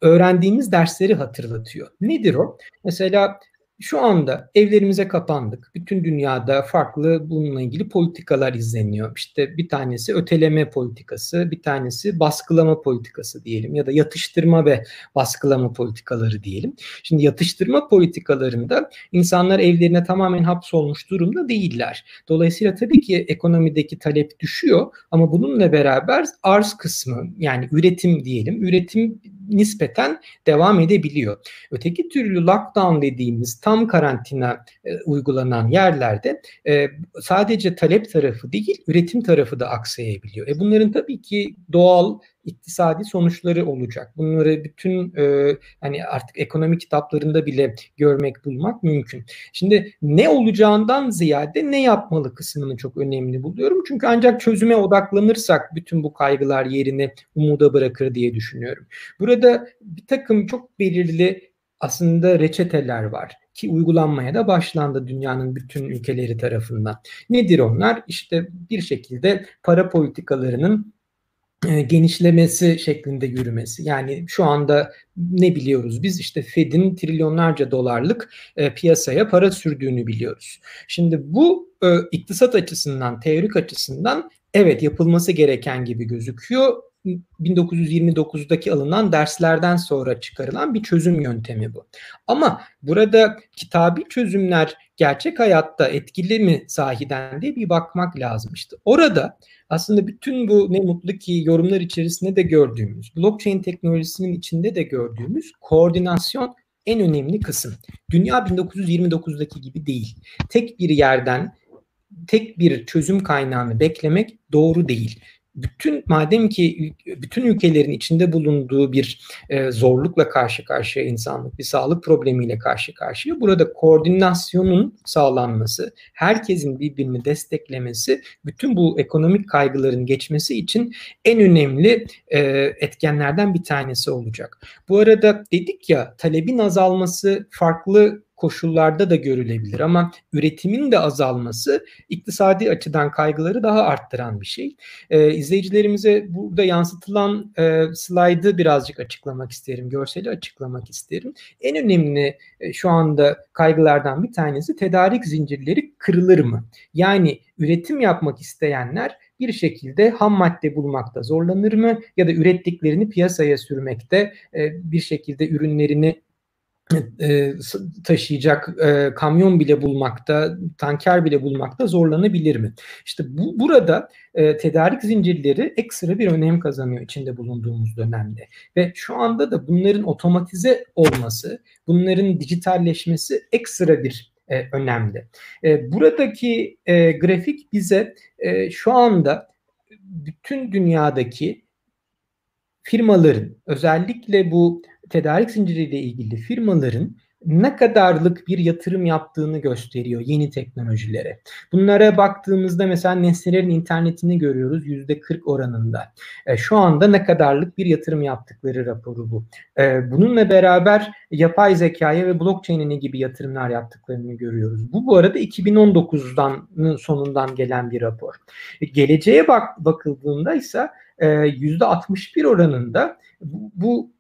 öğrendiğimiz dersleri hatırlatıyor. Nedir o? Mesela şu anda evlerimize kapandık. Bütün dünyada farklı bununla ilgili politikalar izleniyor. İşte bir tanesi öteleme politikası, bir tanesi baskılama politikası diyelim ya da yatıştırma ve baskılama politikaları diyelim. Şimdi yatıştırma politikalarında insanlar evlerine tamamen hapsolmuş durumda değiller. Dolayısıyla tabii ki ekonomideki talep düşüyor ama bununla beraber arz kısmı yani üretim diyelim, üretim nispeten devam edebiliyor. Öteki türlü lockdown dediğimiz tam karantina e, uygulanan yerlerde e, sadece talep tarafı değil üretim tarafı da aksayabiliyor. E bunların tabii ki doğal iktisadi sonuçları olacak. Bunları bütün e, hani artık ekonomi kitaplarında bile görmek bulmak mümkün. Şimdi ne olacağından ziyade ne yapmalı kısmını çok önemli buluyorum. Çünkü ancak çözüme odaklanırsak bütün bu kaygılar yerini umuda bırakır diye düşünüyorum. Burada bir takım çok belirli aslında reçeteler var ki uygulanmaya da başlandı dünyanın bütün ülkeleri tarafından. Nedir onlar? İşte bir şekilde para politikalarının e, genişlemesi şeklinde yürümesi. Yani şu anda ne biliyoruz? Biz işte Fed'in trilyonlarca dolarlık e, piyasaya para sürdüğünü biliyoruz. Şimdi bu e, iktisat açısından, teorik açısından evet yapılması gereken gibi gözüküyor 1929'daki alınan derslerden sonra çıkarılan bir çözüm yöntemi bu. Ama burada kitabi çözümler gerçek hayatta etkili mi sahiden diye bir bakmak lazım işte. Orada aslında bütün bu ne mutlu ki yorumlar içerisinde de gördüğümüz, blockchain teknolojisinin içinde de gördüğümüz koordinasyon en önemli kısım. Dünya 1929'daki gibi değil. Tek bir yerden tek bir çözüm kaynağını beklemek doğru değil bütün madem ki bütün ülkelerin içinde bulunduğu bir e, zorlukla karşı karşıya insanlık bir sağlık problemiyle karşı karşıya burada koordinasyonun sağlanması, herkesin birbirini desteklemesi, bütün bu ekonomik kaygıların geçmesi için en önemli e, etkenlerden bir tanesi olacak. Bu arada dedik ya talebin azalması farklı koşullarda da görülebilir ama üretimin de azalması iktisadi açıdan kaygıları daha arttıran bir şey. Ee, izleyicilerimize burada yansıtılan e, slaydı birazcık açıklamak isterim, görseli açıklamak isterim. En önemli e, şu anda kaygılardan bir tanesi tedarik zincirleri kırılır mı? Yani üretim yapmak isteyenler bir şekilde ham madde bulmakta zorlanır mı ya da ürettiklerini piyasaya sürmekte e, bir şekilde ürünlerini e, taşıyacak e, kamyon bile bulmakta, tanker bile bulmakta zorlanabilir mi? İşte bu burada e, tedarik zincirleri ekstra bir önem kazanıyor içinde bulunduğumuz dönemde. Ve şu anda da bunların otomatize olması, bunların dijitalleşmesi ekstra bir e, önemli. E, buradaki e, grafik bize e, şu anda bütün dünyadaki firmaların özellikle bu tedarik zinciriyle ilgili firmaların ne kadarlık bir yatırım yaptığını gösteriyor yeni teknolojilere. Bunlara baktığımızda mesela nesnelerin internetini görüyoruz yüzde 40 oranında. E, şu anda ne kadarlık bir yatırım yaptıkları raporu bu. E, bununla beraber yapay zekaya ve blockchain'e gibi yatırımlar yaptıklarını görüyoruz. Bu bu arada 2019'dan sonundan gelen bir rapor. E, geleceğe bak bakıldığında ise yüzde 61 oranında bu, bu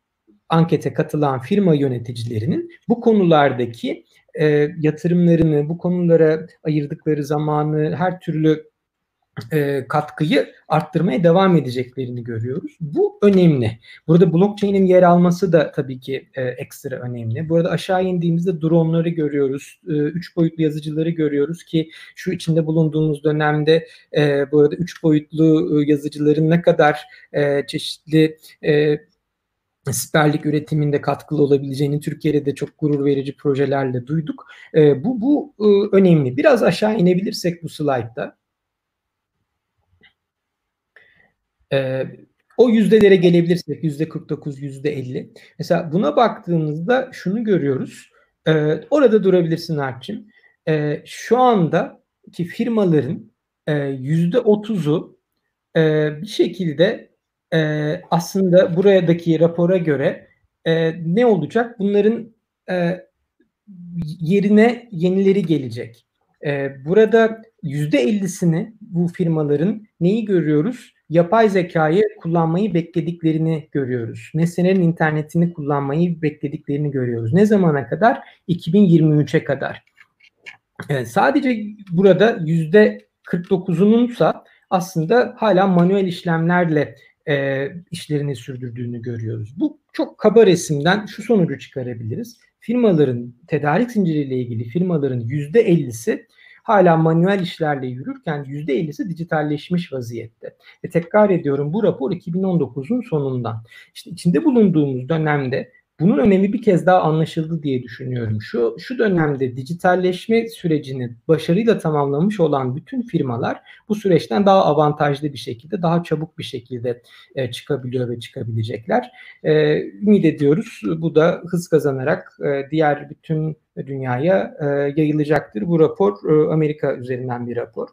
ankete katılan firma yöneticilerinin bu konulardaki e, yatırımlarını, bu konulara ayırdıkları zamanı, her türlü e, katkıyı arttırmaya devam edeceklerini görüyoruz. Bu önemli. Burada blockchain'in yer alması da tabii ki e, ekstra önemli. Burada aşağı indiğimizde dronları görüyoruz. E, üç boyutlu yazıcıları görüyoruz ki şu içinde bulunduğumuz dönemde e, bu arada üç boyutlu e, yazıcıların ne kadar e, çeşitli e, siperlik üretiminde katkılı olabileceğini Türkiye'de de çok gurur verici projelerle duyduk. E, bu bu e, önemli. Biraz aşağı inebilirsek bu slaytta. E, o yüzdelere gelebilirsek yüzde 49, yüzde 50. Mesela buna baktığımızda şunu görüyoruz. E, orada durabilirsin Arçin. E, şu anda ki firmaların e, yüzde 30'u e, bir şekilde e, aslında buradaki rapora göre e, ne olacak? Bunların e, yerine yenileri gelecek. E, burada yüzde 50'sini bu firmaların neyi görüyoruz? Yapay zekayı kullanmayı beklediklerini görüyoruz. Nesnelerin internetini kullanmayı beklediklerini görüyoruz. Ne zamana kadar? 2023'e kadar. Evet, sadece burada yüzde 49'ununsa aslında hala manuel işlemlerle e, işlerini sürdürdüğünü görüyoruz. Bu çok kaba resimden şu sonucu çıkarabiliriz. Firmaların tedarik zinciriyle ilgili firmaların yüzde 50'si hala manuel işlerle yürürken %50'si dijitalleşmiş vaziyette. Ve tekrar ediyorum bu rapor 2019'un sonundan. İşte içinde bulunduğumuz dönemde bunun önemi bir kez daha anlaşıldı diye düşünüyorum. Şu şu dönemde dijitalleşme sürecini başarıyla tamamlamış olan bütün firmalar bu süreçten daha avantajlı bir şekilde, daha çabuk bir şekilde e, çıkabiliyor ve çıkabilecekler. E, ümit ediyoruz bu da hız kazanarak e, diğer bütün dünyaya e, yayılacaktır. Bu rapor e, Amerika üzerinden bir rapor.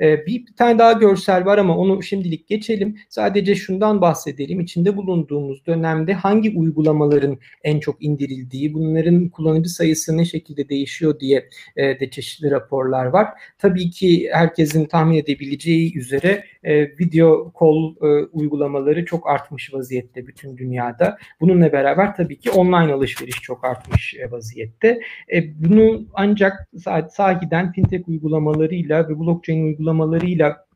E, bir, bir tane daha görsel var ama onu şimdilik geçelim. Sadece şundan bahsedelim. İçinde bulunduğumuz dönemde hangi uygulamaların en çok indirildiği, bunların kullanıcı sayısı ne şekilde değişiyor diye e, de çeşitli raporlar var. Tabii ki herkesin tahmin edebileceği üzere e, video call e, uygulamaları çok artmış vaziyette bütün dünyada. Bununla beraber tabii ki online alışveriş çok artmış e, vaziyette. E, bunu ancak sahiden fintech uygulamalarıyla ve blockchain uygulamalarıyla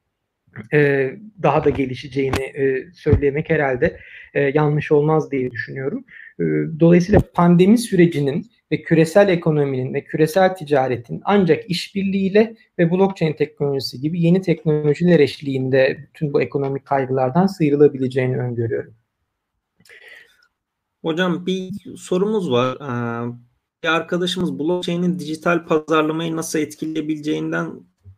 e, daha da gelişeceğini e, söylemek herhalde e, yanlış olmaz diye düşünüyorum. E, dolayısıyla pandemi sürecinin ve küresel ekonominin ve küresel ticaretin ancak işbirliğiyle ve blockchain teknolojisi gibi yeni teknolojiler eşliğinde bütün bu ekonomik kaygılardan sıyrılabileceğini öngörüyorum. Hocam bir sorumuz var. Bir arkadaşımız blockchain'in dijital pazarlamayı nasıl etkileyebileceğinden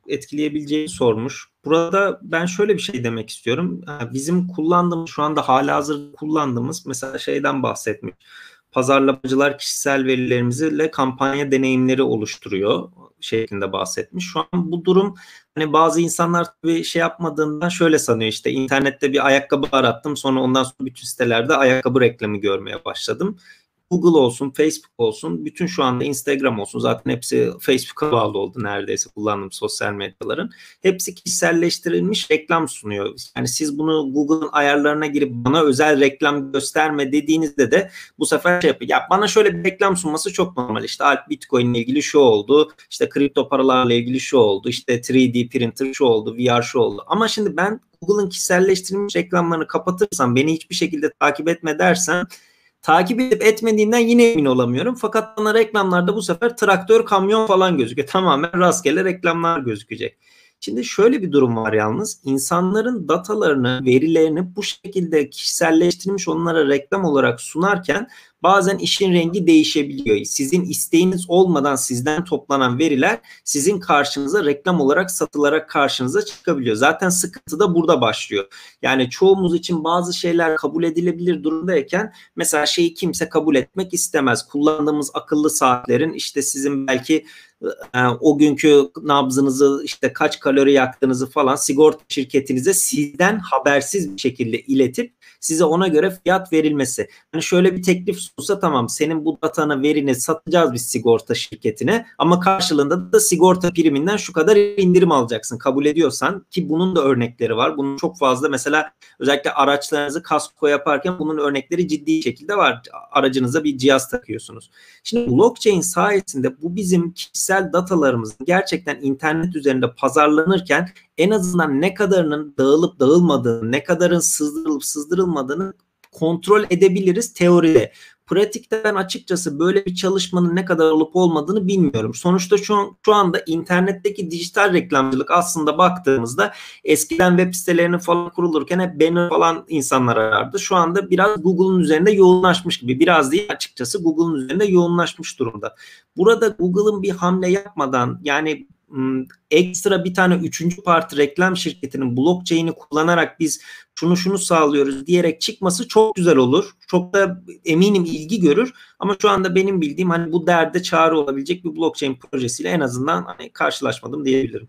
etkileyebileceğini sormuş. Burada ben şöyle bir şey demek istiyorum. Bizim kullandığımız şu anda hala hazır kullandığımız mesela şeyden bahsetmiş. Pazarlamacılar kişisel verilerimizle kampanya deneyimleri oluşturuyor şeklinde bahsetmiş. Şu an bu durum hani bazı insanlar bir şey yapmadığından şöyle sanıyor işte internette bir ayakkabı arattım sonra ondan sonra bütün sitelerde ayakkabı reklamı görmeye başladım. Google olsun, Facebook olsun, bütün şu anda Instagram olsun zaten hepsi Facebook'a bağlı oldu neredeyse kullandığım sosyal medyaların. Hepsi kişiselleştirilmiş reklam sunuyor. Yani siz bunu Google'ın ayarlarına girip bana özel reklam gösterme dediğinizde de bu sefer şey yapıyor. Ya bana şöyle bir reklam sunması çok normal. İşte alt Bitcoin ile ilgili şu oldu. İşte kripto paralarla ilgili şu oldu. İşte 3D printer şu oldu. VR şu oldu. Ama şimdi ben Google'ın kişiselleştirilmiş reklamlarını kapatırsam beni hiçbir şekilde takip etme dersen takip edip etmediğinden yine emin olamıyorum. Fakat bana reklamlarda bu sefer traktör, kamyon falan gözüküyor. Tamamen rastgele reklamlar gözükecek. Şimdi şöyle bir durum var yalnız. İnsanların datalarını, verilerini bu şekilde kişiselleştirilmiş onlara reklam olarak sunarken bazen işin rengi değişebiliyor. Sizin isteğiniz olmadan sizden toplanan veriler sizin karşınıza reklam olarak satılarak karşınıza çıkabiliyor. Zaten sıkıntı da burada başlıyor. Yani çoğumuz için bazı şeyler kabul edilebilir durumdayken mesela şeyi kimse kabul etmek istemez. Kullandığımız akıllı saatlerin işte sizin belki e, o günkü nabzınızı işte kaç kalori yaktığınızı falan sigorta şirketinize sizden habersiz bir şekilde iletip size ona göre fiyat verilmesi. Hani şöyle bir teklif sunsa tamam senin bu datanı verini satacağız biz sigorta şirketine ama karşılığında da sigorta priminden şu kadar indirim alacaksın kabul ediyorsan ki bunun da örnekleri var. Bunun çok fazla mesela özellikle araçlarınızı kasko yaparken bunun örnekleri ciddi şekilde var. Aracınıza bir cihaz takıyorsunuz. Şimdi blockchain sayesinde bu bizim kişisel datalarımızın gerçekten internet üzerinde pazarlanırken en azından ne kadarının dağılıp dağılmadığını, ne kadarın sızdırılıp sızdırılmadığını kontrol edebiliriz teoride. Pratikte ben açıkçası böyle bir çalışmanın ne kadar olup olmadığını bilmiyorum. Sonuçta şu, an, şu anda internetteki dijital reklamcılık aslında baktığımızda eskiden web sitelerinin falan kurulurken hep banner falan insanlar arardı. Şu anda biraz Google'un üzerinde yoğunlaşmış gibi. Biraz değil açıkçası Google'un üzerinde yoğunlaşmış durumda. Burada Google'ın bir hamle yapmadan yani ekstra bir tane üçüncü parti reklam şirketinin blockchain'i kullanarak biz şunu şunu sağlıyoruz diyerek çıkması çok güzel olur. Çok da eminim ilgi görür. Ama şu anda benim bildiğim hani bu derde çağrı olabilecek bir blockchain projesiyle en azından hani karşılaşmadım diyebilirim.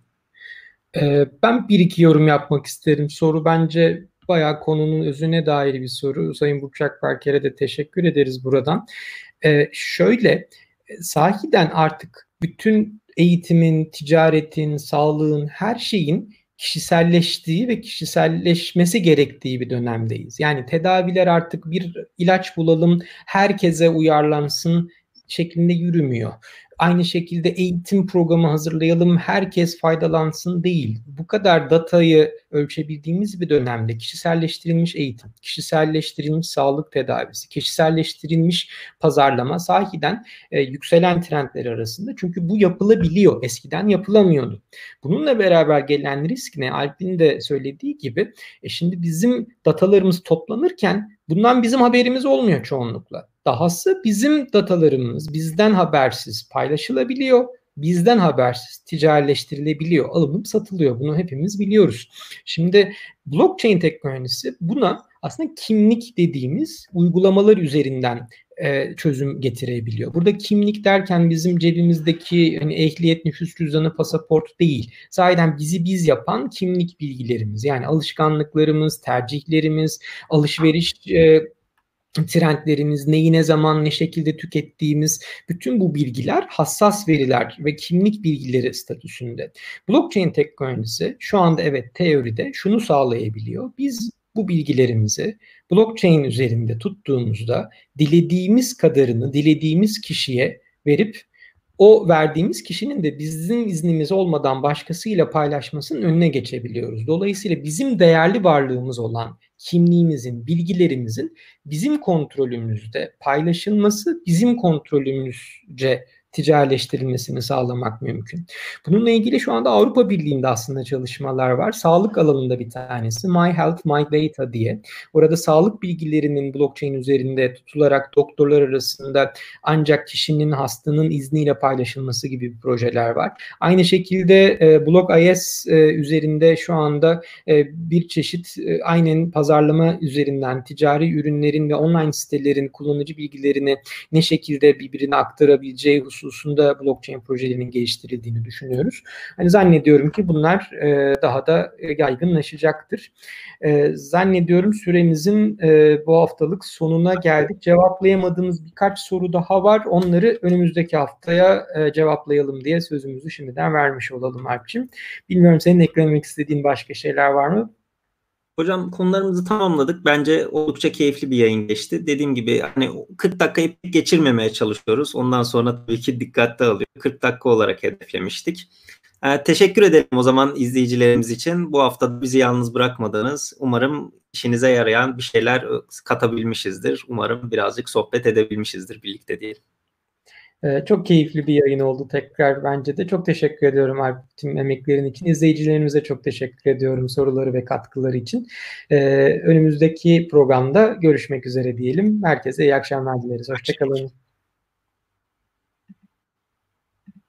Ee, ben bir iki yorum yapmak isterim. Soru bence bayağı konunun özüne dair bir soru. Sayın Burçak Berker'e de teşekkür ederiz buradan. Ee, şöyle, sahiden artık bütün eğitimin, ticaretin, sağlığın, her şeyin kişiselleştiği ve kişiselleşmesi gerektiği bir dönemdeyiz. Yani tedaviler artık bir ilaç bulalım, herkese uyarlansın şeklinde yürümüyor aynı şekilde eğitim programı hazırlayalım, herkes faydalansın değil. Bu kadar datayı ölçebildiğimiz bir dönemde kişiselleştirilmiş eğitim, kişiselleştirilmiş sağlık tedavisi, kişiselleştirilmiş pazarlama sahiden e, yükselen trendler arasında. Çünkü bu yapılabiliyor. Eskiden yapılamıyordu. Bununla beraber gelen risk ne? Alp'in de söylediği gibi e, şimdi bizim datalarımız toplanırken bundan bizim haberimiz olmuyor çoğunlukla. Dahası bizim datalarımız bizden habersiz paylaşılabiliyor. Bizden habersiz ticaretleştirilebiliyor, alınıp satılıyor. Bunu hepimiz biliyoruz. Şimdi blockchain teknolojisi buna aslında kimlik dediğimiz uygulamalar üzerinden e, çözüm getirebiliyor. Burada kimlik derken bizim cebimizdeki hani ehliyet, nüfus cüzdanı, pasaport değil. Sahiden bizi biz yapan kimlik bilgilerimiz yani alışkanlıklarımız, tercihlerimiz, alışveriş e, trendlerimiz, neyi ne zaman ne şekilde tükettiğimiz bütün bu bilgiler hassas veriler ve kimlik bilgileri statüsünde. Blockchain teknolojisi şu anda evet teoride şunu sağlayabiliyor. Biz bu bilgilerimizi blockchain üzerinde tuttuğumuzda dilediğimiz kadarını dilediğimiz kişiye verip o verdiğimiz kişinin de bizim iznimiz olmadan başkasıyla paylaşmasının önüne geçebiliyoruz. Dolayısıyla bizim değerli varlığımız olan kimliğimizin, bilgilerimizin bizim kontrolümüzde paylaşılması bizim kontrolümüzce ticaretleştirilmesini sağlamak mümkün. Bununla ilgili şu anda Avrupa Birliği'nde aslında çalışmalar var. Sağlık alanında bir tanesi My Health My Data diye. Orada sağlık bilgilerinin blockchain üzerinde tutularak doktorlar arasında ancak kişinin hastanın izniyle paylaşılması gibi projeler var. Aynı şekilde e, BlockIS e, üzerinde şu anda e, bir çeşit e, aynen pazarlama üzerinden ticari ürünlerin ve online sitelerin kullanıcı bilgilerini ne şekilde birbirine aktarabileceği hususunda hususunda blockchain projelerinin geliştirildiğini düşünüyoruz. Hani zannediyorum ki bunlar e, daha da yaygınlaşacaktır. E, zannediyorum süremizin e, bu haftalık sonuna geldik. Cevaplayamadığımız birkaç soru daha var. Onları önümüzdeki haftaya e, cevaplayalım diye sözümüzü şimdiden vermiş olalım Alp'ciğim. Bilmiyorum senin eklemek istediğin başka şeyler var mı? Hocam konularımızı tamamladık. Bence oldukça keyifli bir yayın geçti. Dediğim gibi hani 40 dakikayı geçirmemeye çalışıyoruz. Ondan sonra tabii ki dikkatli alıyor. 40 dakika olarak hedeflemiştik. Ee, teşekkür ederim o zaman izleyicilerimiz için. Bu hafta bizi yalnız bırakmadınız. Umarım işinize yarayan bir şeyler katabilmişizdir. Umarım birazcık sohbet edebilmişizdir birlikte diyelim. Ee, çok keyifli bir yayın oldu tekrar bence de. Çok teşekkür ediyorum Alp tüm emeklerin için. İzleyicilerimize çok teşekkür ediyorum soruları ve katkıları için. Ee, önümüzdeki programda görüşmek üzere diyelim. Herkese iyi akşamlar dileriz. Hoşçakalın.